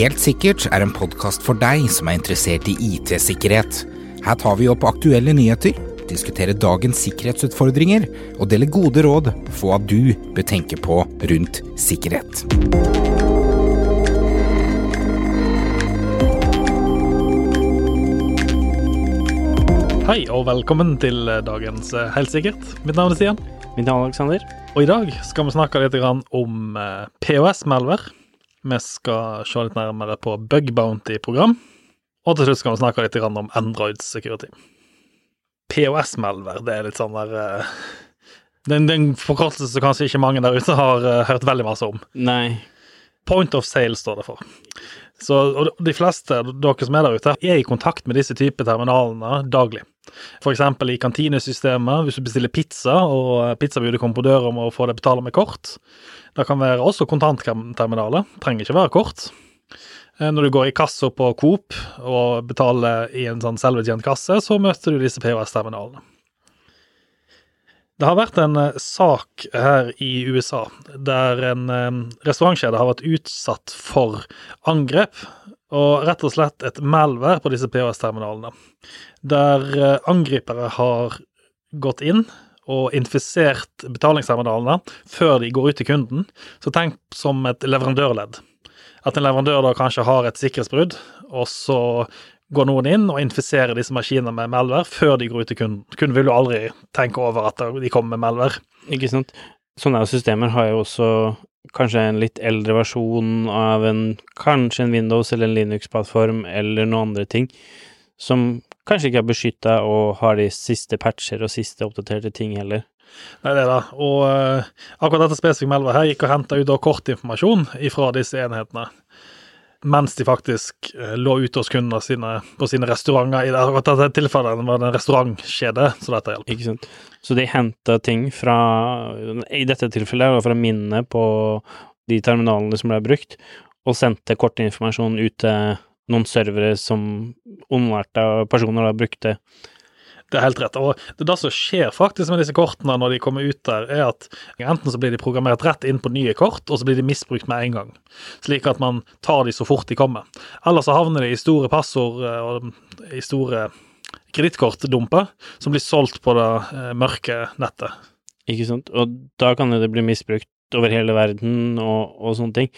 Helt sikkert er en podkast for deg som er interessert i IT-sikkerhet. Her tar vi opp aktuelle nyheter, diskuterer dagens sikkerhetsutfordringer og deler gode råd for hva du bør tenke på rundt sikkerhet. Hei og velkommen til dagens eh, Helt sikkert. Mitt navn er Stian. Mitt navn er Alexander. Og i dag skal vi snakke litt om eh, POS-malware. Vi skal se litt nærmere på bug bounty-program. Og til slutt skal vi snakke litt om Android security. POS-melver, det er litt sånn der eh, Det er en forkortelse som kanskje ikke mange der ute har eh, hørt veldig masse om. Nei. Point of sale står det for. Så, og de fleste dere som er der ute, er i kontakt med disse typer terminalene daglig. F.eks. i kantinesystemet, hvis du bestiller pizza, og pizzabudet kommer på døra om å få det betalt med kort. Det kan være også kontantterminaler, trenger ikke være kort. Eh, Når du går i kassa på Coop og betaler i en sånn selvbetjent kasse, så møter du disse POS-terminalene. Det har vært en eh, sak her i USA der en eh, restaurantkjede har vært utsatt for angrep, og rett og slett et malvær på disse POS-terminalene. Der eh, angripere har gått inn og infisert betalingsterminalene før de går ut til kunden. Så tenk som et leverandørledd. At en leverandør da kanskje har et sikkerhetsbrudd, og så går noen inn og infiserer disse maskinene med malware før de går ut til kunden. Kunden vil jo aldri tenke over at de kommer med malware. Ikke sant. Sånne systemer har jo også kanskje en litt eldre versjon av en kanskje en Windows eller en Linux-plattform eller noen andre ting som kanskje ikke er beskytta og har de siste patcher og siste oppdaterte ting heller. Nei, det det. Og uh, akkurat dette spesifikke meldet her gikk og henta ut kortinformasjon fra disse enhetene mens de faktisk uh, lå ute hos kundene sine på sine restauranter. I dette tilfellet var det en restaurantkjede, så dette hjelper. Ikke sant. Så de henta ting fra, i dette tilfellet, fra minnet på de terminalene som ble brukt, og sendte kortinformasjon ut til noen servere som onlærte personer da brukte. Det er helt rett. Og det, det som skjer faktisk med disse kortene når de kommer ut der, er at enten så blir de programmert rett inn på nye kort, og så blir de misbrukt med en gang. Slik at man tar de så fort de kommer. Eller så havner de i store passord og i store kredittkortdumper som blir solgt på det eh, mørke nettet. Ikke sant. Og da kan det bli misbrukt over hele verden og, og sånne ting.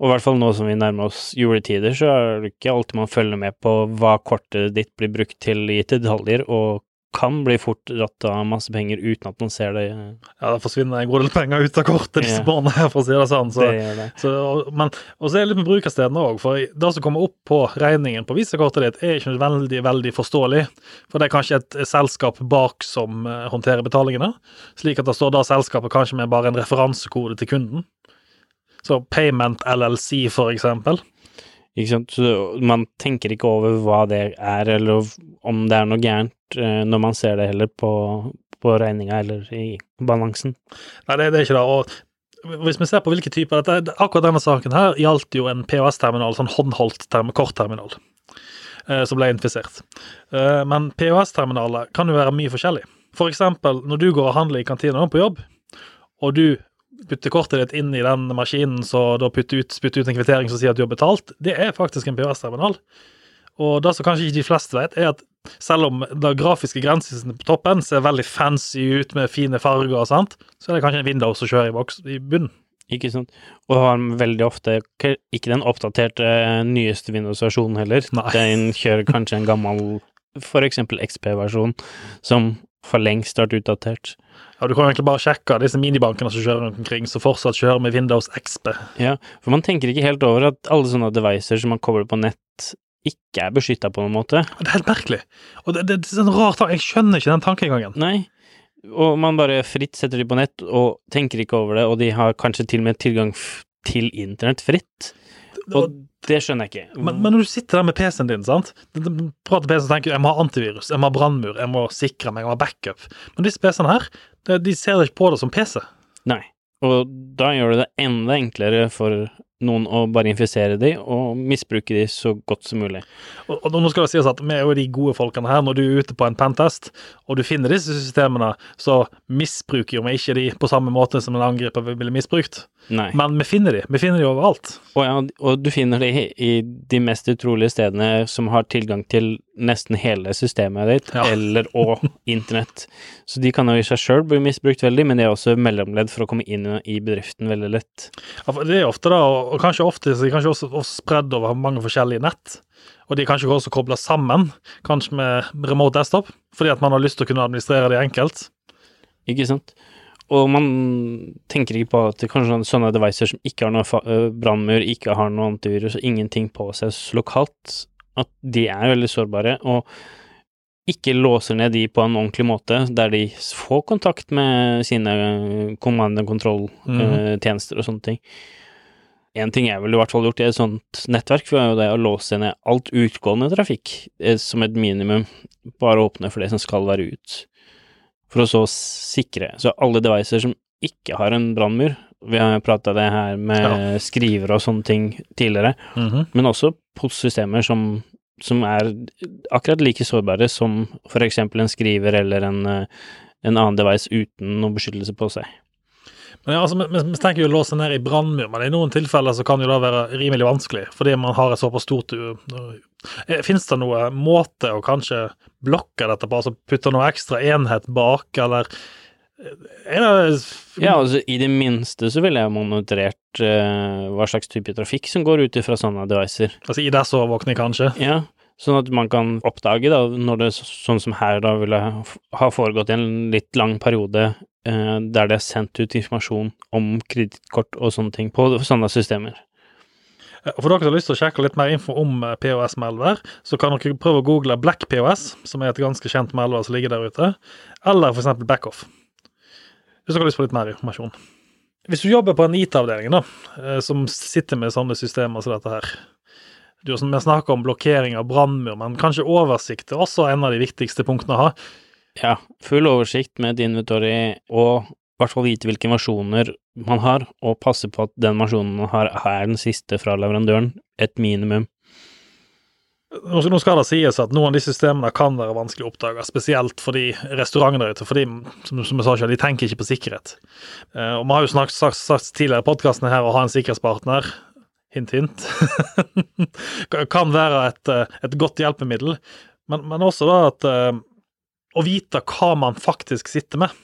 Og i hvert fall nå som vi nærmer oss juletider, så er det ikke alltid man følger med på hva kortet ditt blir brukt til i detaljer, og kan bli fort dratt av masse penger uten at man ser det. Ja, det forsvinner en god del penger ut av kortet disse Ja. månedene, her, for å si det sånn. Så, det det. så, men, og så er det litt med brukerstedene òg, for det som kommer opp på regningen på visakortet ditt, er ikke veldig, veldig forståelig. For det er kanskje et selskap bak som eh, håndterer betalingene, slik at det står da selskapet kanskje med bare en referansekode til kunden. Så Payment LLC, for eksempel. Ikke sant. Så man tenker ikke over hva det er, eller om det er noe gærent eh, når man ser det heller på, på regninga eller i balansen. Nei, det, det er ikke det. Og hvis vi ser på hvilke typer dette, Akkurat denne saken her gjaldt jo en POS-terminal, sånn håndholdt term, kortterminal, eh, som ble infisert. Eh, men POS-terminaler kan jo være mye forskjellig. For eksempel når du går og handler i kantina på jobb, og du putter kortet ditt inn i den maskinen så da putter ut, spytter ut en kvittering som sier at du har betalt, det er faktisk en POS-terminal. Og det som kanskje ikke de fleste vet, er at selv om det grafiske grensesnittet på toppen ser veldig fancy ut med fine farger og sånt, så er det kanskje en Windows som kjører i, boks, i bunnen. Ikke sant. Og har veldig ofte ikke den oppdaterte eh, nyeste Windows-versjonen heller. Nei. Den kjører kanskje en gammel, for eksempel XP-versjon, som for lengst vært utdatert. Ja, Du kan egentlig bare sjekke disse minibankene som kjører rundt omkring, som fortsatt kjører med Windows XP. Ja, for man tenker ikke helt over at alle sånne devices som man kobler på nett, ikke er beskytta på noen måte. Det er helt merkelig. Og det, det, det er sånn rar tanke. Jeg skjønner ikke den tankegangen. Nei. Og man bare fritt setter de på nett og tenker ikke over det, og de har kanskje til og med tilgang til internett fritt. Og det skjønner jeg ikke. Men, men når du sitter der med PC-en din, sant prater PC og tenker jeg må ha antivirus, jeg må ha brannmur, jeg må sikre meg, jeg må ha backup. Men disse PC-ene her, de ser ikke på det som PC. Nei. Og da gjør det det enda enklere for noen å bare infisere de og misbruke de så godt som mulig. Og, og nå skal det sies at vi er jo de gode folkene her. Når du er ute på en pentest, og du finner disse systemene, så misbruker jo vi ikke de på samme måte som en angriper ville misbrukt. Nei. Men vi finner de. Vi finner de overalt. Og, ja, og du finner de i de mest utrolige stedene som har tilgang til nesten hele systemet ditt, Ja. eller og internett. Så de kan jo i seg sjøl bli misbrukt veldig, men de er også mellomledd for å komme inn i bedriften veldig lett. Ja, for Det er ofte da, og og kanskje ofte så er de kanskje også, også spredd over mange forskjellige nett. Og de er kanskje også kobla sammen, kanskje med remote desktop, fordi at man har lyst til å kunne administrere de enkelt. Ikke sant? Og man tenker ikke på at det kanskje er sånne devices som ikke har noe fa- øh, brannmur, ikke har noe antivirus og ingenting på seg lokalt, at de er veldig sårbare, og ikke låser ned de på en ordentlig måte, der de får kontakt med sine command and control-tjenester og sånne ting. En ting jeg ville i hvert fall gjort i et sånt nettverk, var jo det å låse ned alt utgående trafikk eh, som et minimum, bare åpne for det som skal være ut for å så sikre Så alle devices som ikke har en brannmur Vi har prata det her med skrivere og sånne ting tidligere, Mhm. men også postsystemer som, som er akkurat like sårbare som for eksempel en skriver eller en, eh, en annen device uten noe beskyttelse på seg. Men ja, altså, vi, tenker jo å låse ned i brannmur, men i noen tilfeller så kan jo det være rimelig vanskelig, fordi man har et såpass stort u- Eh, det noen måte å kanskje blokke dette på, altså putte noe ekstra enhet bak, eller eh, Ja, altså i det minste så ville jeg monitorert uh, hva slags type trafikk som går ut ifra sånne devices. Altså IDS-overvåkning, kanskje? Ja, sånn at man kan oppdage, da, når det sånn som her da ville ha foregått i en litt lang periode eh, der det er sendt ut informasjon om kredittkort og sånne ting på sånne systemer. Eh, For dere som har lyst til å sjekke litt mer info om eh, POS-malware, så kan dere prøve å google Black POS, som er et ganske kjent malware som ligger der ute, eller eksempel Backoff. Hvis dere har lyst på litt mer informasjon. Hvis du jobber på en IT-avdeling, da, eh, som sitter med sånne systemer som dette her du, som Vi snakker om blokkering av brannmur, men kanskje oversikt er også en av de viktigste punktene å ha. Ja, full oversikt med et inventory og i hvert fall vite hvilke versjoner man har, og passe på at den versjonen man har, er den siste fra leverandøren, et minimum. Nå skal det sies at noen av de systemene kan være vanskelig å oppdage, spesielt for de restaurantene der ute, for de, som, som jeg sa selv, de tenker ikke på sikkerhet. Eh, og vi har jo snakket, sagt, sagt tidligere i podkasten her å ha en sikkerhetspartner, hint, hint, kan være et, eh, et godt hjelpemiddel, men, men også da at eh, å vite hva man faktisk sitter med.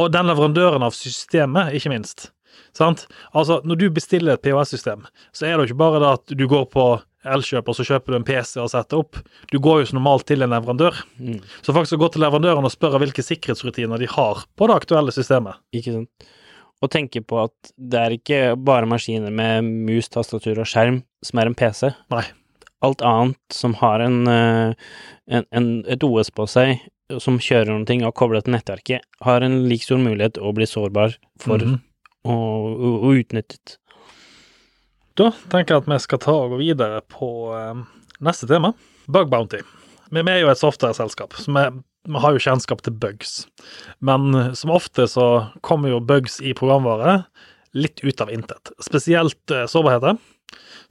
Og den leverandøren av systemet, ikke minst. Sant? Altså, når du bestiller et POS-system, så er det jo ikke bare det at du går på Elkjøp og så kjøper du en PC og setter opp. Du går jo som normalt til en leverandør. Mm. Så faktisk å gå til leverandøren og spørre hvilke sikkerhetsrutiner de har på det aktuelle systemet. Ikke sant? Og tenke på at det er ikke bare maskiner med mus, tastatur og skjerm som er en PC. Nei. Alt annet som har en, eh, en, en, et OS på seg, som kjører noen ting og er koblet til nettverket, har en lik stor mulighet å bli sårbar for Mhm. og, og, og utnyttet. Da tenker jeg at vi skal ta og gå videre på um, neste tema. Bug Bounty. Vi er jo et software-selskap, så vi, vi har jo kjennskap til bugs. Men eh, som ofte så kommer jo bugs i programvare litt ut av intet. Spesielt eh, sårbarheter.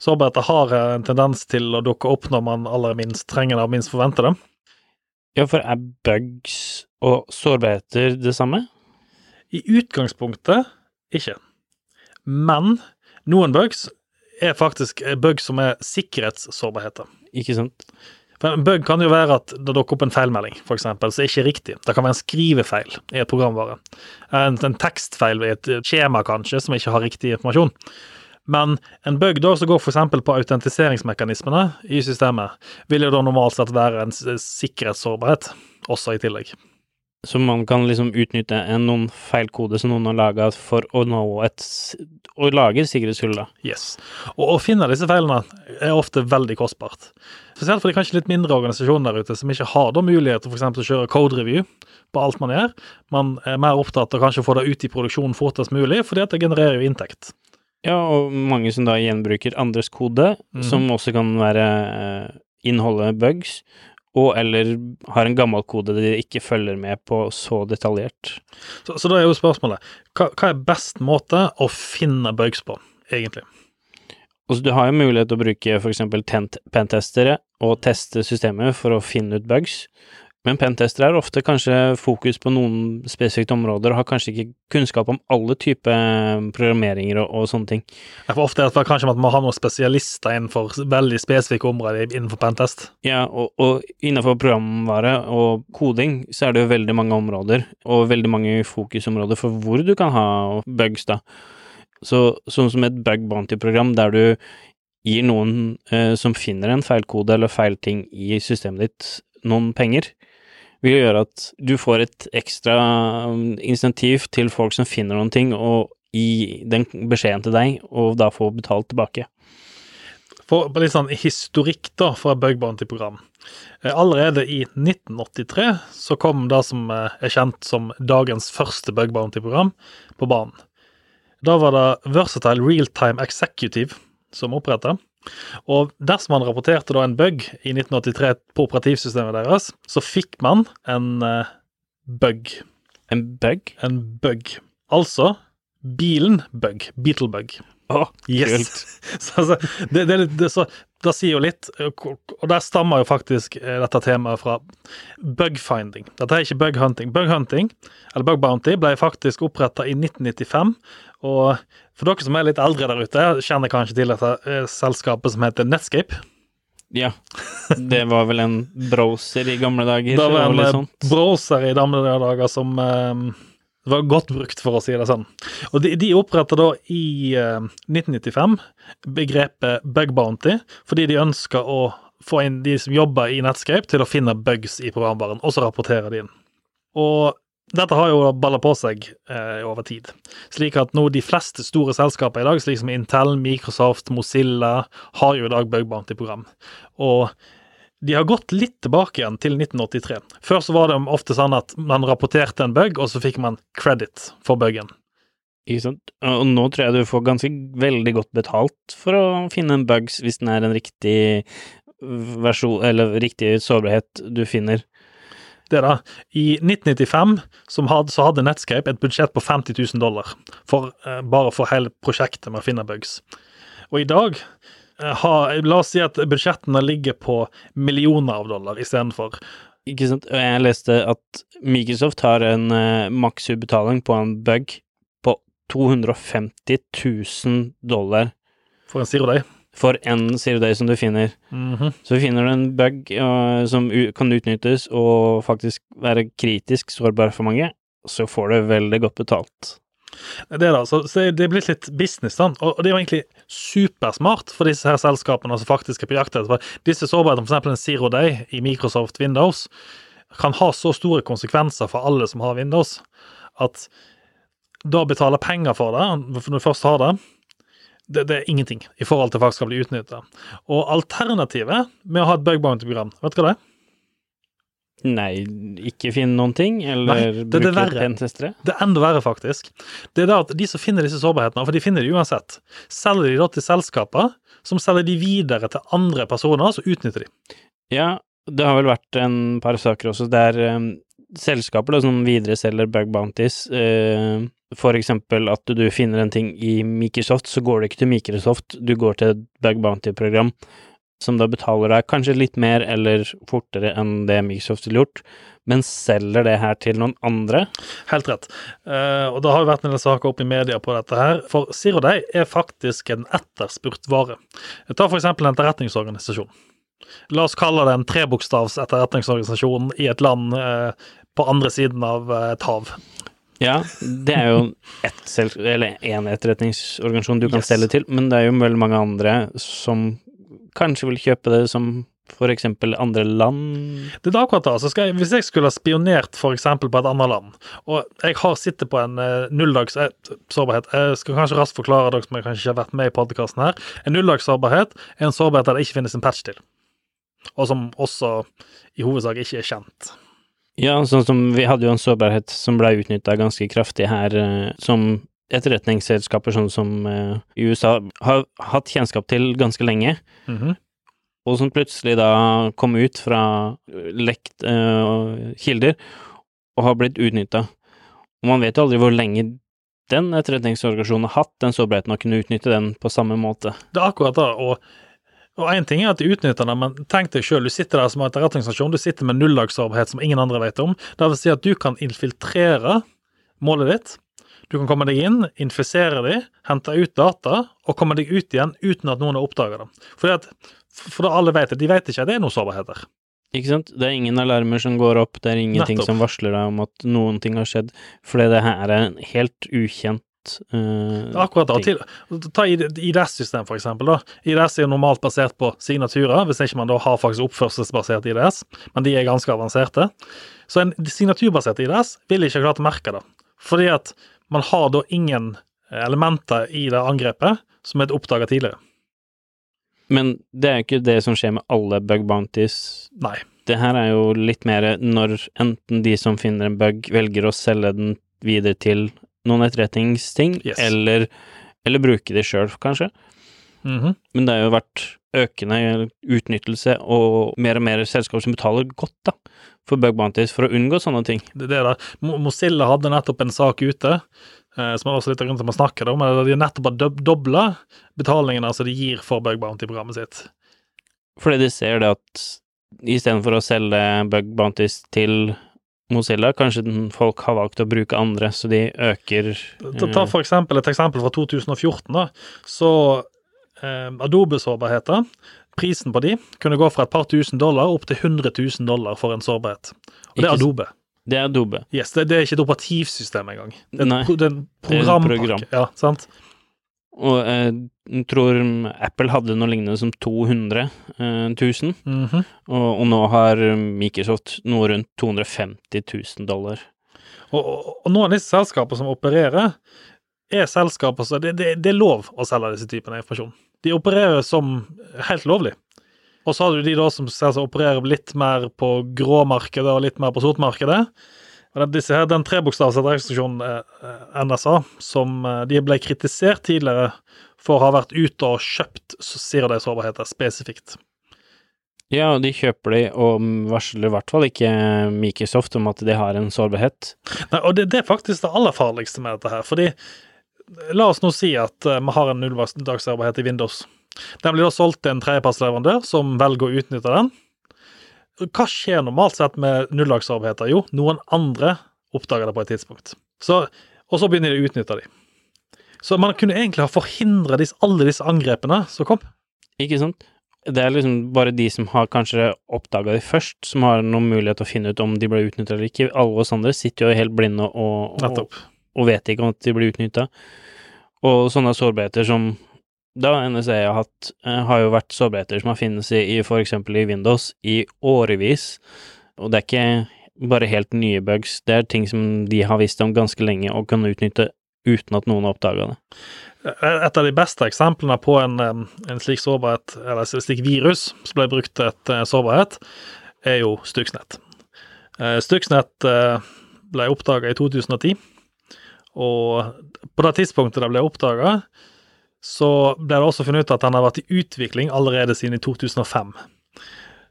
Sårbarheter har eh, en tendens til å dukke opp når man aller minst trenger det og minst forventer det. Ja, for er bugs og sårbarheter det samme? I utgangspunktet ikke. Men noen bugs er faktisk bugs som er sikkerhetssårbarheter. Ikke sant? For En bug kan jo være at det dukker opp en feilmelding, for eksempel, som ikke er riktig. Det kan være en skrivefeil i et programvare. En, en tekstfeil i et skjema, kanskje, som ikke har riktig informasjon. Men en bug da som går f.eks. på autentiseringsmekanismene i systemet, vil jo da normalt sett være en sikkerhetssårbarhet også i tillegg. Så man kan liksom utnytte en, noen feilkode som noen har laga for å nå et Å lage et sikkerhetshull, da. Yes. Og å finne disse feilene er ofte veldig kostbart. Spesielt for de kanskje litt mindre organisasjoner der ute som ikke har da mulighet til f.eks. å kjøre code review på alt man gjør. Man er mer opptatt av kanskje å få det ut i produksjonen fortest mulig, fordi at det genererer jo inntekt. Ja, og mange som da gjenbruker andres kode, Mhm. som også kan være eh, inneholde bugs, og eller har en gammel kode de ikke følger med på så detaljert. Så, så da er jo spørsmålet hva, hva er best måte å finne bugs på, egentlig? Altså, du har jo mulighet til å bruke eksempel pentestere og teste systemet for å finne ut bugs, men pentester er ofte kanskje fokus på noen spesifikke områder og har kanskje ikke kunnskap om alle typer programmeringer og, og sånne ting. Ja, For ofte er det kanskje at man må ha noen spesialister innenfor veldig spesifikke områder innenfor pentest. Ja, og, og innenfor programvare og koding så er det jo veldig mange områder, og veldig mange fokusområder for hvor du kan ha bugs, da. Så sånn som et bug bounty-program der du gir noen eh, som finner en feilkode eller feil ting i systemet ditt, noen penger, vil gjøre at du får et ekstra um, insentiv til folk som finner noen ting, og gi den beskjeden til deg, og da få betalt tilbake. For litt sånn historikk da, fra Bug Bounty-program. Eh, Allerede i 1983 så kom det som eh, er kjent som dagens første Bug Bounty-program, på banen. Da var det Versatile Realtime Executive som oppretta. Og dersom man rapporterte da en bug i 1983 på operativsystemet deres, så fikk man en uh, bug. En bug? En bug. Altså bilen bug. Beetle-bug. Å, Yes. så, altså, det, det, det, så, det sier jo litt, og der stammer jo faktisk eh, dette temaet fra bugfinding. Dette er ikke bughunting. Bughunting, eller bug bounty, ble faktisk oppretta i 1995. Og for dere som er litt eldre der ute, kjenner kanskje til dette eh, selskapet som heter Netscape. Ja. Det var vel en browser i gamle dager, Det var en eh, sånt. browser i gamle dager som eh, var godt brukt, for å si det sånn. Og de, de oppretta da i eh, 1995 begrepet bug bounty, fordi de ønska å få inn de som jobber i Netscape, til å finne bugs i programvaren, og så rapportere de inn. Og dette har jo balla på seg eh, over tid, slik at nå de fleste store selskaper i dag, slik som Intel, Microsoft, Mozilla, har jo i dag bug bounty-program. Og de har gått litt tilbake igjen til 1983. Før så var det ofte sånn at man rapporterte en bug, og så fikk man credit for bugen. Og nå tror jeg du får ganske veldig godt betalt for å finne en bugs hvis den er en riktig versjon, eller riktig sårbarhet du finner. Det da, I 1995 som hadde, så hadde Netscape et budsjett på 50 000 dollar for, eh, bare for hele prosjektet med å finne bugs. Og i dag eh, har, La oss si at budsjettene ligger på millioner av dollar istedenfor. Ikke sant? Og jeg leste at Microsoft har en uh, maksutbetaling på en bug på 250 000 dollar For en zero day. for en zero day som du finner. Mhm. Så finner du en bug uh, som kan utnyttes og faktisk være kritisk sårbar for mange, så får du veldig godt betalt. Det, da, så, så det er blitt litt business, da. Og, det er jo egentlig supersmart for disse her selskapene som faktisk er på jakt etter. Disse sårbarhetene, f.eks. en Zero Day i Microsoft Windows, kan ha så store konsekvenser for alle som har Windows, at da å betale penger for det, når du først har det, det, det er ingenting i forhold til faktisk skal bli utnytta. Og alternativet med å ha et bug bounty-program, vet du hva det er? Nei, ikke finne noen ting, eller Nei, det bruke pentestere? Det er enda verre, faktisk. Det er da at de som finner disse sårbarhetene, for de finner de uansett, selger de da til selskaper som selger de videre til andre personer, så utnytter de. Ja, det har vel vært en par saker også der um, selskaper da, som videreselger bug bounties, uh, for eksempel at du finner en ting i Microsoft, så går du ikke til Microsoft, du går til et bug bounty-program, som da betaler deg kanskje litt mer eller fortere enn det Microsoft ville gjort, men selger det her til noen andre. Helt rett. Uh, og det har jo vært en del saker opp i media på dette her, for Zero Day er faktisk en etterspurt vare. Ta eksempel en etterretningsorganisasjon. La oss kalle det en trebokstavs etterretningsorganisasjon i et land uh, på andre siden av eh, et hav. Ja, det er jo ett selv, eller én etterretningsorganisasjon du kan Yes. selge til, men det er jo veldig mange andre som kanskje vil kjøpe det som for eksempel andre land. Det er akkurat det. Altså jeg, hvis jeg skulle ha spionert for eksempel på et annet land, og jeg har sittet på en eh, nulldags eh, sårbarhet Jeg skal kanskje raskt forklare dere som jeg kanskje ikke har vært med i podkasten her. En nulldags sårbarhet er en sårbarhet der det ikke finnes en patch til, og som også i hovedsak ikke er kjent. Ja, sånn som vi hadde jo en sårbarhet som ble utnytta ganske kraftig her, eh, som etterretningsselskaper sånn som eh, i USA har hatt kjennskap til ganske lenge, Mhm. og som plutselig da kom ut fra lekt eh, kilder og har blitt utnytta. Og man vet jo aldri hvor lenge den etterretningsorganisasjonen har hatt den sårbarheten og kunne utnytte den på samme måte. Det er akkurat det. og og én ting er at de utnytter det, men tenk deg sjøl, du sitter der som etterretningsstasjon, du sitter med nullagssårbarhet som ingen andre vet om. Det vil si at du kan infiltrere målet ditt. Du kan komme deg inn, infisere dem, hente ut data og komme deg ut igjen uten at noen har oppdaga det. Fordi at, for da alle vet det, de vet ikke at det er noe sårbarheter. Ikke sant? Det er ingen alarmer som går opp, det er ingenting Nettopp. som varsler deg om at noen ting har skjedd, fordi det her er en helt ukjent uh, akkurat da, Til, ta IDS-system, for eksempel. Da. IDS er jo normalt basert på signaturer, hvis ikke man da har faktisk oppførselsbasert IDS, men de er ganske avanserte. Så en signaturbasert IDS vil ikke klart merke det, fordi at man har da ingen elementer i det angrepet som er oppdaga tidligere. Men det er jo ikke det som skjer med alle bug bounties. Nei. Det her er jo litt mer når enten de som finner en bug, velger å selge den videre til noen etterretningsting, Yes. eller, eller bruke de sjøl, kanskje. Mhm. Men det har jo vært økende utnyttelse og mer og mer selskaper som betaler godt da, for bug bounties for å unngå sånne ting. Det, det er det. Mo- Mozilla hadde nettopp en sak ute, eh, som er også litt av grunnen til at man snakker om, men de nettopp har dob- dobla betalingene altså de gir for bug bounty-programmet sitt. Fordi de ser det at istedenfor å selge bug bounties til Mozilla, kanskje folk har valgt å bruke andre, så de øker Ta, ta for eksempel et eksempel fra 2014. da, Så eh, Adobe-sårbarheter, prisen på de kunne gå fra et par tusen dollar opp til 100 000 dollar for en sårbarhet. Og det er Adobe. Det er Adobe. Yes, det, det er ikke et operativsystem engang. Det er, Nei, pro- det er en programpakke. program. Ja, sant? Og eh, jeg tror Apple hadde noe lignende som 200 000, mm -hmm. og, og nå har Microsoft noe rundt 250 000 dollar. og, og, og noen av disse selskapene som opererer, er selskaper som det, det, det er lov å selge disse typene informasjon. De opererer som helt lovlig. Og så har du de da som selvsagt opererer litt mer på gråmarkedet og litt mer på sortmarkedet. Den, disse her, den trebokstavs eh, NSA, som eh, de ble kritisert tidligere for å ha vært ute og kjøpt sier de sårbarheter spesifikt. Ja, de kjøper de, og varsler i hvert fall ikke Microsoft om at de har en sårbarhet. Nei, og det, det er faktisk det aller farligste med dette her. Fordi la oss nå si at eh, vi har en nulldagsarbeid i Windows. Den blir da solgt til en tredjepartsleverandør som velger å utnytte den. Hva skjer normalt sett med nulldagsarbeidheter? Jo, noen andre oppdager det på et tidspunkt. Så, og så begynner de å utnytte dem. Så man kunne egentlig ha forhindra alle disse angrepene som kom. Ikke sant? Det er liksom bare de som har kanskje oppdaga de først, som har noen mulighet til å finne ut om de ble utnytta eller ikke. Alle oss andre sitter jo helt blinde og, og, Nettopp. Og vet ikke om at de blir utnytta. Og sånne sårbarheter som da NSA har hatt, eh, har jo vært sårbarheter som har finnes i, i eksempel i Windows i årevis. Og det er ikke bare helt nye bugs, det er ting som de har visst om ganske lenge og kan utnytte uten at noen har oppdaga det. Et av de beste eksemplene på en, en slik sårbarhet, eller et slikt virus som ble brukt til et eh, sårbarhet, er jo Stuxnet. Eh, Stuxnet eh, ble oppdaga i 2010, og på det tidspunktet det ble oppdaga, så ble det også funnet ut at den har vært i utvikling allerede siden i 2005.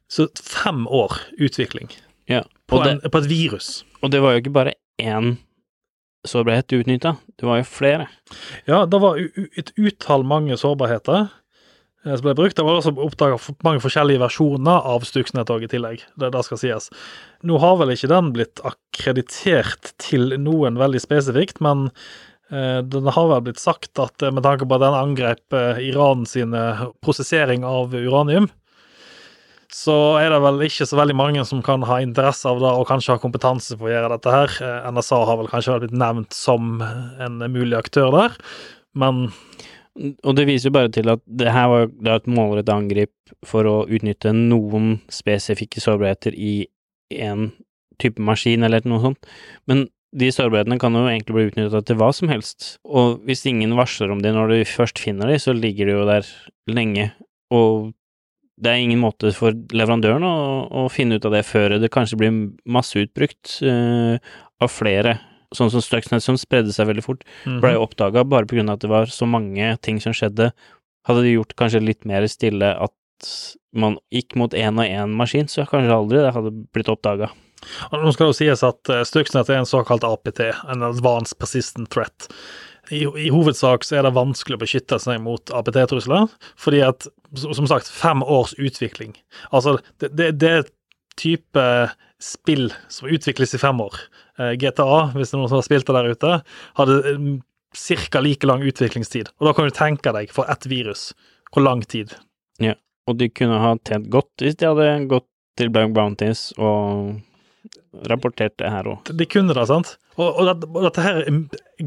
Så fem år utvikling Ja, på, det, en, på et virus. og det var jo ikke bare én sårbarhet du utnytta, det var jo flere. Ja, det var et utall mange sårbarheter som ble brukt. Det var også oppdaga mange forskjellige versjoner av Stuxnet i tillegg. Det, det skal sies. Nå har vel ikke den blitt akkreditert til noen veldig spesifikt, men eh, den har vel blitt sagt at eh, med tanke på at den angrep eh, Iran sin eh, prosessering av uranium, så er det vel ikke så veldig mange som kan ha interesse av det og kanskje ha kompetanse på å gjøre dette her. Eh, NSA har vel kanskje blitt nevnt som en mulig aktør der, men Og det viser jo bare til at det her var det et målrettet angrep for å utnytte noen spesifikke sårbarheter i en type maskin eller noe sånt, men de sårbarhetene kan jo egentlig bli utnyttet til hva som helst, og hvis ingen varsler om det når du først finner de, så ligger de jo der lenge, og det er ingen måte for leverandøren å, å finne ut av det før det kanskje blir masseutbrukt uh, av flere, sånn som Stuxnet som spredde seg veldig fort mhm. ble oppdaga bare av at det var så mange ting som skjedde. Hadde de gjort kanskje litt mer stille at man gikk mot én og én maskin, så kanskje aldri det hadde blitt oppdaga. Nå skal det jo sies at eh, Stuxnet er en såkalt APT, en Advanced Persistent Threat. I, I, hovedsak så er det vanskelig å beskytte seg mot APT-trusler, fordi at, som sagt, fem års utvikling. Altså, det, det, det er type spill som utvikles i fem år. Eh, GTA, hvis det er noen som har spilt det der ute, hadde ca. like lang utviklingstid. Og da kan du tenke deg, for ett virus, hvor lang tid. Ja, og de kunne ha tjent godt hvis de hadde gått til Bug Bounties og rapportert det her òg. De kunne det, sant? Og, og, det, og her,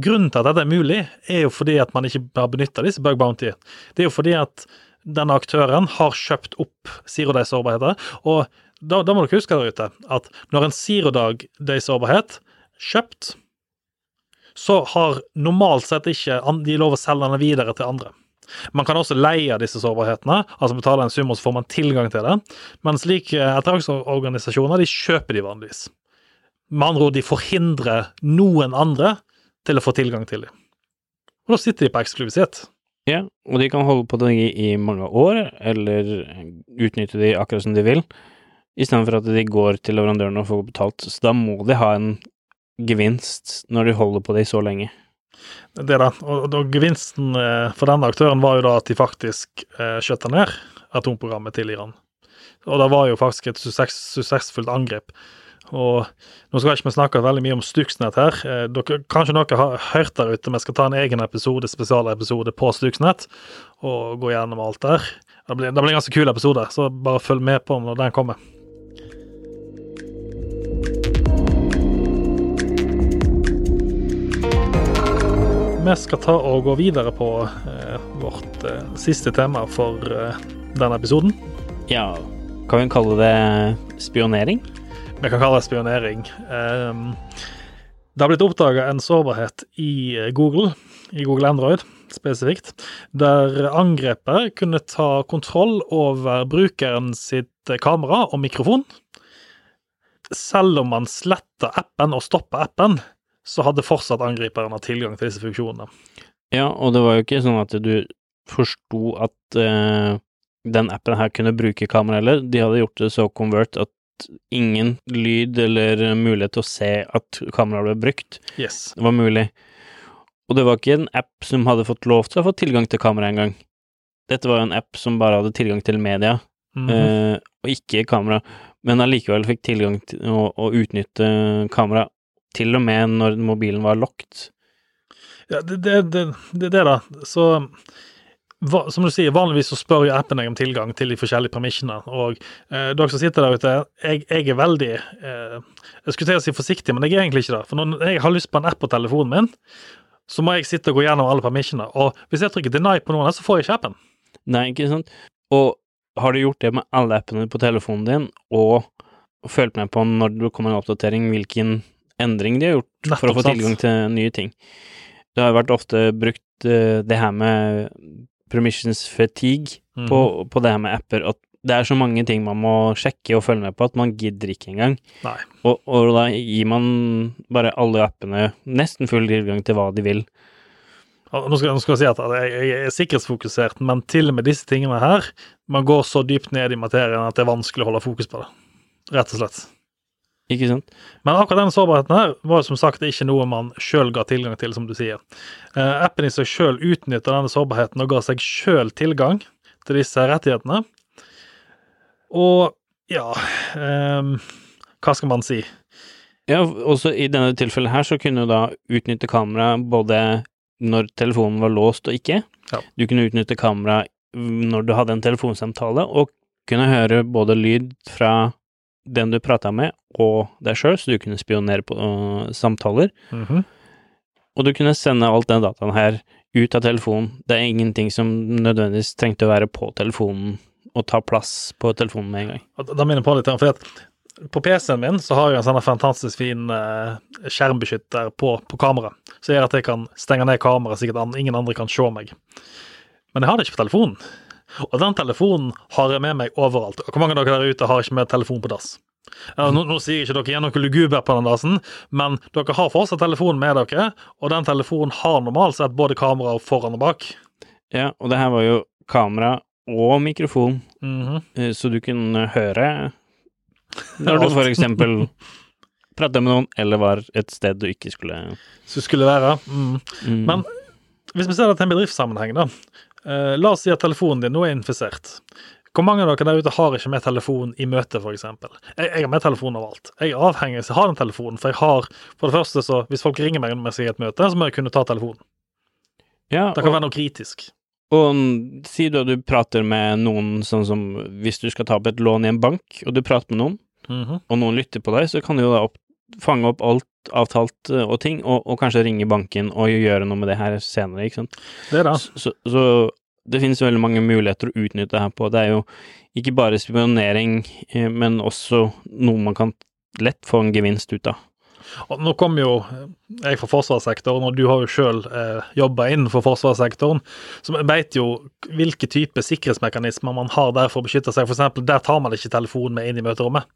grunnen til at dette er mulig, er jo fordi at man ikke har benytta disse bug bounty. Det er jo fordi at denne aktøren har kjøpt opp Zero Day-sårbarheter. Og da, da, må dere huske der ute at når en Zero Day-sårbarhet kjøpt, så har normalt sett ikke de lov å selge den videre til andre. Man kan også leie disse sårbarhetene, altså betale en sum, og så får man tilgang til det. Men slike etterretningsorganisasjoner de kjøper de vanligvis. Med andre ord, de forhindrer noen andre til å få tilgang til dem. Og da sitter de på eksklusivitet. Ja, og de kan holde på det i mange år, eller utnytte de akkurat som de vil, istedenfor at de går til leverandøren og får betalt. Så da må de ha en gevinst når de holder på det i så lenge. Det da, og, og Gevinsten eh, for denne aktøren var jo da at de faktisk eh, skjøtta ned atomprogrammet til Iran. Og det var jo faktisk et suksessfullt angrep. Og Nå skal ikke vi snakke veldig mye om Stuxnet her. Eh, dere, kanskje noen har hørt der ute, vi skal ta en egen episode, spesialepisode på Stuxnet og gå gjennom alt der. Det blir, det blir en ganske kul episode, så bare følg med på når den kommer. Vi skal ta og gå videre på eh, vårt eh, siste tema for eh, denne episoden. Ja, kan vi kalle det spionering? Vi kan kalle det spionering. Um, det har blitt oppdaga en sårbarhet i Google, i Google Android spesifikt, der angrepet kunne ta kontroll over brukeren sitt kamera og mikrofon. Selv om man sletter appen og stopper appen, så hadde fortsatt angriperen hatt tilgang til disse funksjonene. Ja, og det var jo ikke sånn at du forsto at uh, den appen her kunne bruke kamera heller. De hadde gjort det så convert at ingen lyd eller mulighet til å se at kameraet ble brukt yes. Det var mulig. Og det var ikke en app som hadde fått lov til å få tilgang til kamera engang. Dette var jo en app som bare hadde tilgang til media, mm -hmm. uh, og ikke kamera, men allikevel fikk tilgang til å, å utnytte kamera til og med når mobilen var locked. Ja, det er det, det, det, da. Så hva, som du sier, vanligvis så spør jo appen deg om tilgang til de forskjellige permissionene. Og eh, dere som sitter der ute, jeg, jeg er veldig eh, Jeg skulle til å si forsiktig, men jeg er egentlig ikke det. For når jeg har lyst på en app på telefonen min, så må jeg sitte og gå gjennom alle permissionene. Og hvis jeg trykker deny på noen, så får jeg ikke appen. Nei, ikke sant. Og har du gjort det med alle appene på telefonen din, og følt med på når det kommer en oppdatering, hvilken endring de har gjort Nettopp, for å få tilgang til nye ting. Det har vært ofte brukt uh, det her med permissions fatigue mm. på, på, det her med apper, at det er så mange ting man må sjekke og følge med på at man gidder ikke engang. Og, og, da gir man bare alle appene nesten full tilgang til hva de vil. Nå skal, nå skal, jeg si at jeg, er sikkerhetsfokusert, men til og med disse tingene her, man går så dypt ned i materien at det er vanskelig å holde fokus på det. Rett og slett. Ikke sant? Men akkurat denne sårbarheten her var som sagt ikke noe man sjøl ga tilgang til, som du sier. Eh, appen i seg sjøl utnytta denne sårbarheten og ga seg sjøl tilgang til disse rettighetene. Og ja eh, Hva skal man si? Ja, også i denne tilfellet her så kunne du da utnytte kamera både når telefonen var låst og ikke. Ja. Du kunne utnytte kamera når du hadde en telefonsamtale, og kunne høre både lyd fra den du prata med, og deg sjøl, så du kunne spionere på uh, samtaler. Mm -hmm. Og du kunne sende alt den dataen her ut av telefonen. Det er ingenting som nødvendigvis trengte å være på telefonen og ta plass på telefonen med en gang. Da minner jeg på litt, for at på PC-en min så har jeg en sånn fantastisk fin uh, skjermbeskytter på, på kameraet, som gjør at jeg kan stenge ned kameraet at ingen andre kan se meg. Men jeg har det ikke på telefonen. Og den telefonen har jeg med meg overalt. Hvor mange av dere der ute har ikke med telefon på dass? Nå, nå, sier ikke dere igjen noe luguber på den dassen, men dere har fortsatt telefonen med dere, og den telefonen har normalt sett både kamera foran og bak. Ja, og det her var jo kamera og mikrofon, mm -hmm. så du kunne høre når du for eksempel prata med noen, eller var et sted du ikke skulle Så skulle være. Mm. mm. Men hvis vi ser det til en bedriftssammenheng, da. Eh, la oss si at telefonen din nå er infisert. Hvor mange av dere der ute har ikke med telefon i møte, f.eks.? Jeg, jeg har med telefon overalt. Jeg er avhengig av å ha den telefonen, for jeg har For det første, så hvis folk ringer meg mens jeg er i et møte, så må jeg kunne ta telefonen. ja, Det kan og, være noe kritisk. og si du at du prater med noen sånn som hvis du skal ta opp et lån i en bank, og du prater med noen, Mhm. og noen lytter på deg, så kan du jo da opp, fange opp alt avtalt eh, og ting, og, og kanskje ringe banken og gjøre noe med det her senere, ikke sant. Det da. Så, så det finnes veldig mange muligheter å utnytte det her på. Det er jo ikke bare spionering, eh, men også noe man kan lett få en gevinst ut av. Og nå kom jo jeg fra forsvarssektoren, og du har jo sjøl eh, jobba innenfor forsvarssektoren, så vi vet jo hvilke type sikkerhetsmekanismer man har der for å beskytte seg. Eksempel, der tar man ikke telefonen med inn i møterommet.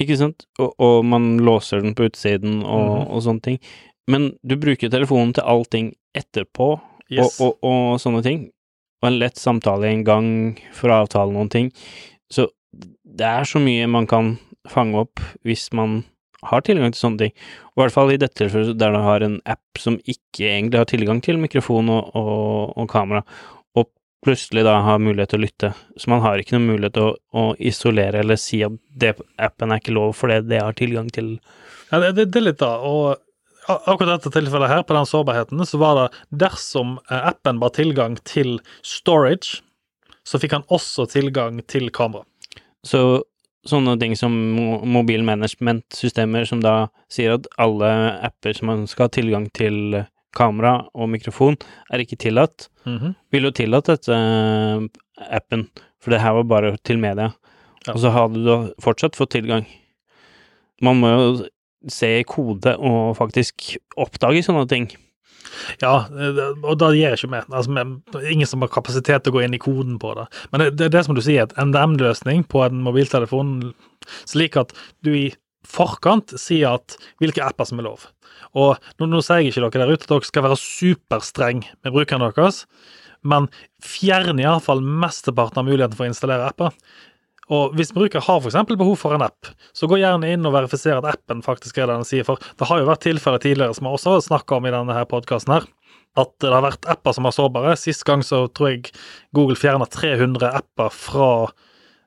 Ikke sant? Og, og man låser den på utsiden og, mm. og sånne ting. Men du bruker telefonen til allting etterpå Yes. og, og, sånne ting. Og en lett samtale en gang for å avtale noen ting. Så det er så mye man kan fange opp hvis man har tilgang til sånne ting. Og I hvert fall i dette tilfellet der du har en app som ikke egentlig har tilgang til mikrofon og, og, kamera, plutselig da har mulighet til å lytte. Så man har ikke noen mulighet til å, å isolere eller si at det, appen er ikke lov for det har tilgang til Ja, det, det, det er litt da, og akkurat dette tilfellet her, på den sårbarheten, så var det dersom eh, appen var tilgang til storage, så fikk han også tilgang til kamera. Så sånne ting som mo- mobilmanagementsystemer som da sier at alle apper som man skal ha tilgang til kamera og mikrofon, er ikke tillatt, Mhm. vil jo tillatt dette eh, appen, for det her var bare til media. Ja. Og så hadde du fortsatt fått tilgang. Man må jo se i kode og faktisk oppdage sånne ting. Ja, eh, og da gir jeg ikke med. Altså, ingen som har kapasitet til å gå inn i koden på det. Men det, det er det som du sier, et NDM-løsning på en mobiltelefon, slik at du i forkant sier at hvilke apper som er lov. Og nå, nå sier jeg ikke dere der ute at dere skal være superstreng med brukerne deres, men fjern iallfall mesteparten av muligheten for å installere apper. Og hvis bruker har f.eks. behov for en app, så gå gjerne inn og verifiser at appen faktisk er det den sier. For det har jo vært tilfeller tidligere, som jeg også har snakka om i denne her podkasten her, at det har vært apper som er sårbare. Sist gang så tror jeg Google fjerna 300 apper fra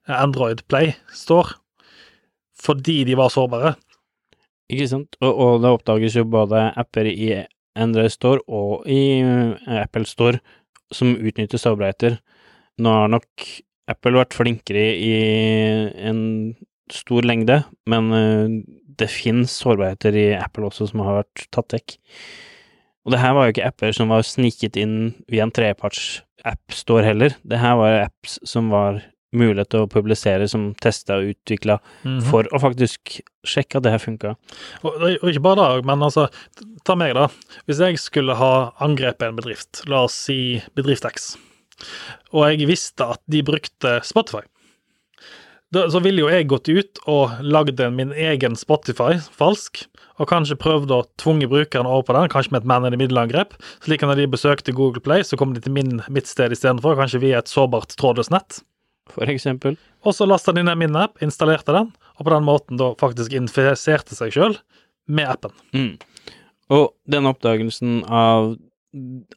Android Play Store fordi de var sårbare. Ikke sant? Og, og det oppdages jo både apper i Android Store og i eh, Apple Store som utnytter sårbarheter. Nå har nok Apple vært flinkere i en stor lengde, men eh, det finnes sårbarheter i Apple også som har vært tatt vekk. Og det her var jo ikke apper som var sniket inn via en treparts app store heller. Det her var apps som var mulighet til å publisere, som testa og utvikla Mhm. for å faktisk sjekke at det her funka. Og, og ikke bare det, men altså, ta meg, da. Hvis jeg skulle ha angrepet en bedrift, la oss si Bedrift X, og jeg visste at de brukte Spotify, da, så ville jo jeg gått ut og lagd min egen Spotify falsk, og kanskje prøvd å tvunge brukeren over på den, kanskje med et man in the middle-angrep, slik at når de besøkte Google Play, så kom de til min, mitt sted istedenfor, kanskje via et sårbart trådløst nett. For eksempel. Og så lasta inn en min app, installerte den, og på den måten da faktisk infiserte seg sjøl med appen. Mm. Og denne oppdagelsen av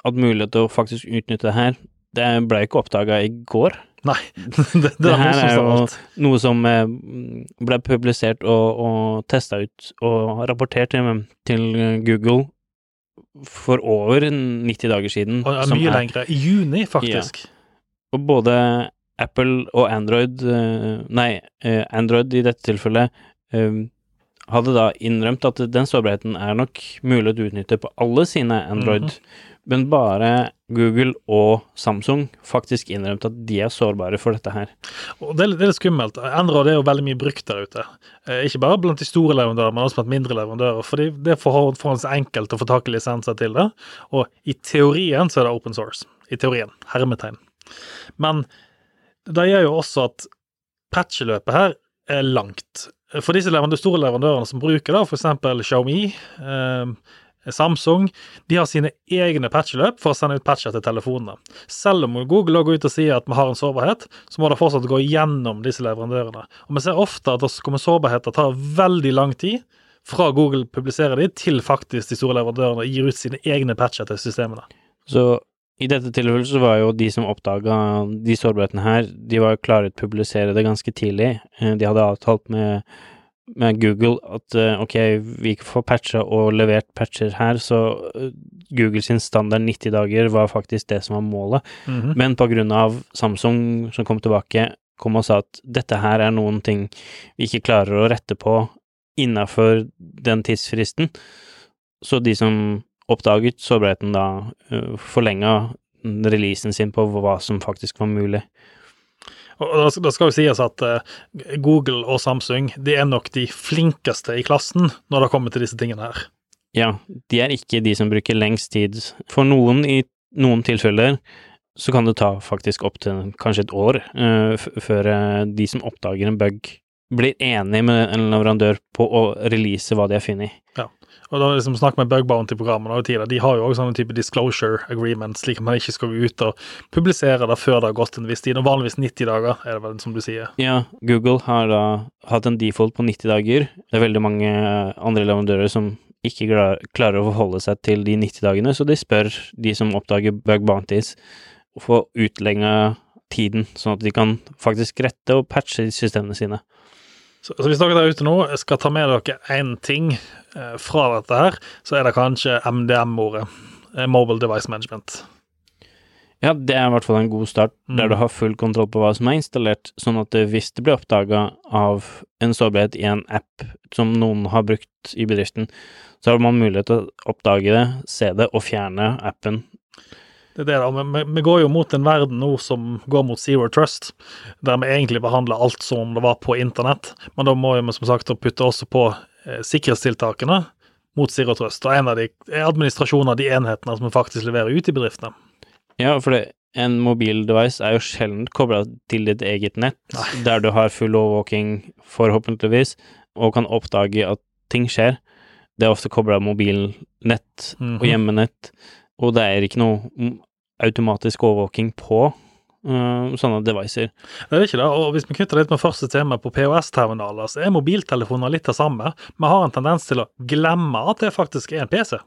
at mulighet til å faktisk utnytte det her, det ble ikke oppdaga i går. Nei, det, det, Det er her er jo noe som eh, ble publisert og, og testa ut og rapportert til, til Google for over 90 dager siden. Og ja, mye er- lengre. I juni, faktisk. Og både Apple og Android eh, Nei, eh, Android i dette tilfellet eh, hadde da innrømt at den sårbarheten er nok mulig å utnytte på alle sine Android, men bare Google og Samsung faktisk innrømte at de er sårbare for dette her. Og det er, det er litt skummelt. Android er jo veldig mye brukt der ute. Ikke bare blant de store leverandørene, men også blant mindre leverandører. Fordi det er for- forholdsvis enkelt å få tak i lisenser til det. Og i teorien så er det open source. I teorien. Hermetegn. Men det gjør jo også at patcheløpet her er langt. For disse store leverandørene som bruker da, f.eks. Xiaomi, eh, Samsung, de har sine egne patcheløp for å sende ut patcher til telefonene. Selv om Google går ut og sier at vi har en sårbarhet, så må det fortsatt gå gjennom disse leverandørene. Og vi ser ofte at sårbarheter tar veldig lang tid fra Google publiserer de, til faktisk de store leverandørene gir ut sine egne patcher til systemene. Så i dette tilfellet så var jo de som oppdaga de sårbarhetene her, de var jo klare til å publisere det ganske tidlig. Eh, De hadde avtalt med, med Google at eh, ok, vi får patcha og levert patcher her, så eh, Google sin standard 90 dager var faktisk det som var målet. Mhm. Men på grunn av Samsung som kom tilbake, kom og sa at dette her er noen ting vi ikke klarer å rette på innafor den tidsfristen. Så de som oppdaget så ble den da, uh, forlenga releasen sin på hva som faktisk var mulig. Og da skal, jo sies at eh, Google og Samsung de er nok de flinkeste i klassen når det kommer til disse tingene her. Ja, de er ikke de som bruker lengst tid. For noen, i noen tilfeller, så kan det ta faktisk opptil kanskje et år uh, før eh, de som oppdager en bug, blir enig med en leverandør på å release hva de har funnet. Og da liksom snakk med bug bounty-programmene de har jo også sånne type disclosure agreements, slik at man ikke skal gå ut og publisere det før det har gått en viss tid. Og vanligvis 90 dager, er det vel som du sier. Ja, Google har da hatt en default på 90 dager. Det er veldig mange andre leverandører som ikke klarer å forholde seg til de 90 dagene, så de spør de som oppdager bug bounties, å få utlenga tiden, sånn at de kan faktisk rette og patche systemene sine. Så, så hvis dere der ute nå skal ta med dere én ting eh, fra dette her, så er det kanskje MDM-ordet. Eh, Mobile Device Management. Ja, det er i hvert fall en god start, der Mm. du har full kontroll på hva som er installert, sånn at hvis det blir oppdaga av en sårbarhet i en app som noen har brukt i bedriften, så har man mulighet til å oppdage det, se det og fjerne appen. Det er det da, men vi, går jo mot en verden nå som går mot zero trust, der vi egentlig behandler alt som om det var på internett, men da må vi som sagt putte også på eh, sikkerhetstiltakene mot zero trust, og en av de er administrasjonen av de enhetene som vi faktisk leverer ut i bedriftene. Ja, for det, en mobildevice er jo sjelden kobla til ditt eget nett, Nei. der du har full overvåking, forhåpentligvis, og kan oppdage at ting skjer. Det er ofte kobla mobilnett Mhm. og hjemmenett, og det er ikke noe mm, automatisk overvåking på øh, sånne devices. Det er ikke det, og hvis vi knytter litt med første tema på POS-terminaler, så er mobiltelefoner litt det samme. Vi har en tendens til å glemme at det faktisk er en PC.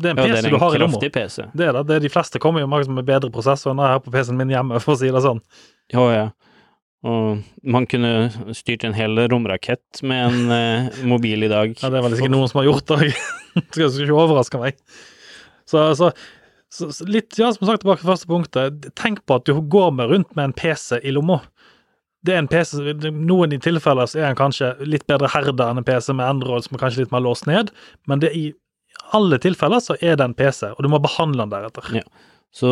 Det er en Ja, PC det er du en har i lomma. Det er det. det er de fleste kommer jo med bedre prosessor enn jeg har på PC-en min hjemme, for å si det sånn. Ja, ja. Og man kunne styrt en hel romrakett med en eh, mobil i dag. Ja, det er vel sikkert noen som har gjort det. Det skal ikke overraske meg. Så, så, så, så litt, ja, som sagt, tilbake til første punktet. Tenk på at du går med rundt med en PC i lomma. Det er en PC, Noen i tilfeller så er den kanskje litt bedre herda enn en PC med Android som er kanskje litt mer låst ned, men det i alle tilfeller så er det en PC, og du må behandle den deretter. Ja. Så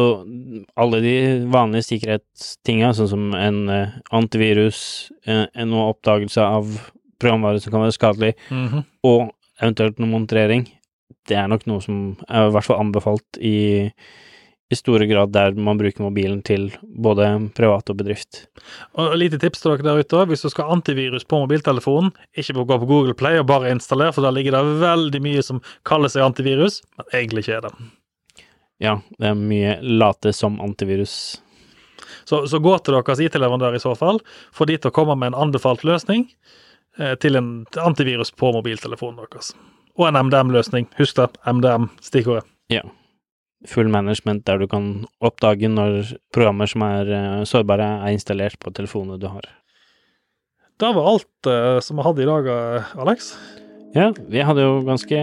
alle de vanlige sikkerhetstinga, sånn som en eh, antivirus, en, en oppdagelse av programvare som kan være skadelig, Mhm. og eventuelt noe monitorering, det er nok noe som er i hvert fall anbefalt i, i store grad der man bruker mobilen til både privat og bedrift. Og lite tips til dere der ute også, hvis du skal ha antivirus på mobiltelefonen, ikke gå på Google Play og bare installere, for der ligger det veldig mye som kaller seg antivirus, men egentlig ikke er det. Ja, det er mye late som antivirus. Så, så gå til deres IT-leverandør i så fall, få de til å komme med en anbefalt løsning eh, til en antivirus på mobiltelefonen deres. Og en MDM-løsning. Husk det, MDM, stikkordet. Ja. Full management der du kan oppdage når programmer som er eh, sårbare, er installert på telefonene du har. Det var alt uh, som vi hadde i dag, eh, Alex. Ja, vi hadde jo ganske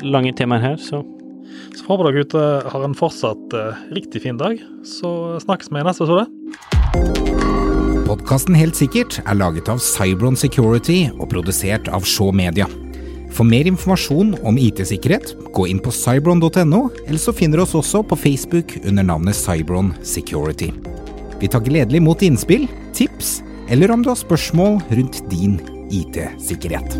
lange temaer her, så Så håper dere ute har en fortsatt uh, riktig fin dag. Så snakkes vi i neste episode. Podkasten Helt sikkert er laget av Cybron Security og produsert av Shaw Media. For mer informasjon om IT-sikkerhet, gå inn på cybron.no, eller så finner du oss også på Facebook under navnet Cybron Security. Vi tar gledelig imot innspill, tips, eller om du har spørsmål rundt din IT-sikkerhet.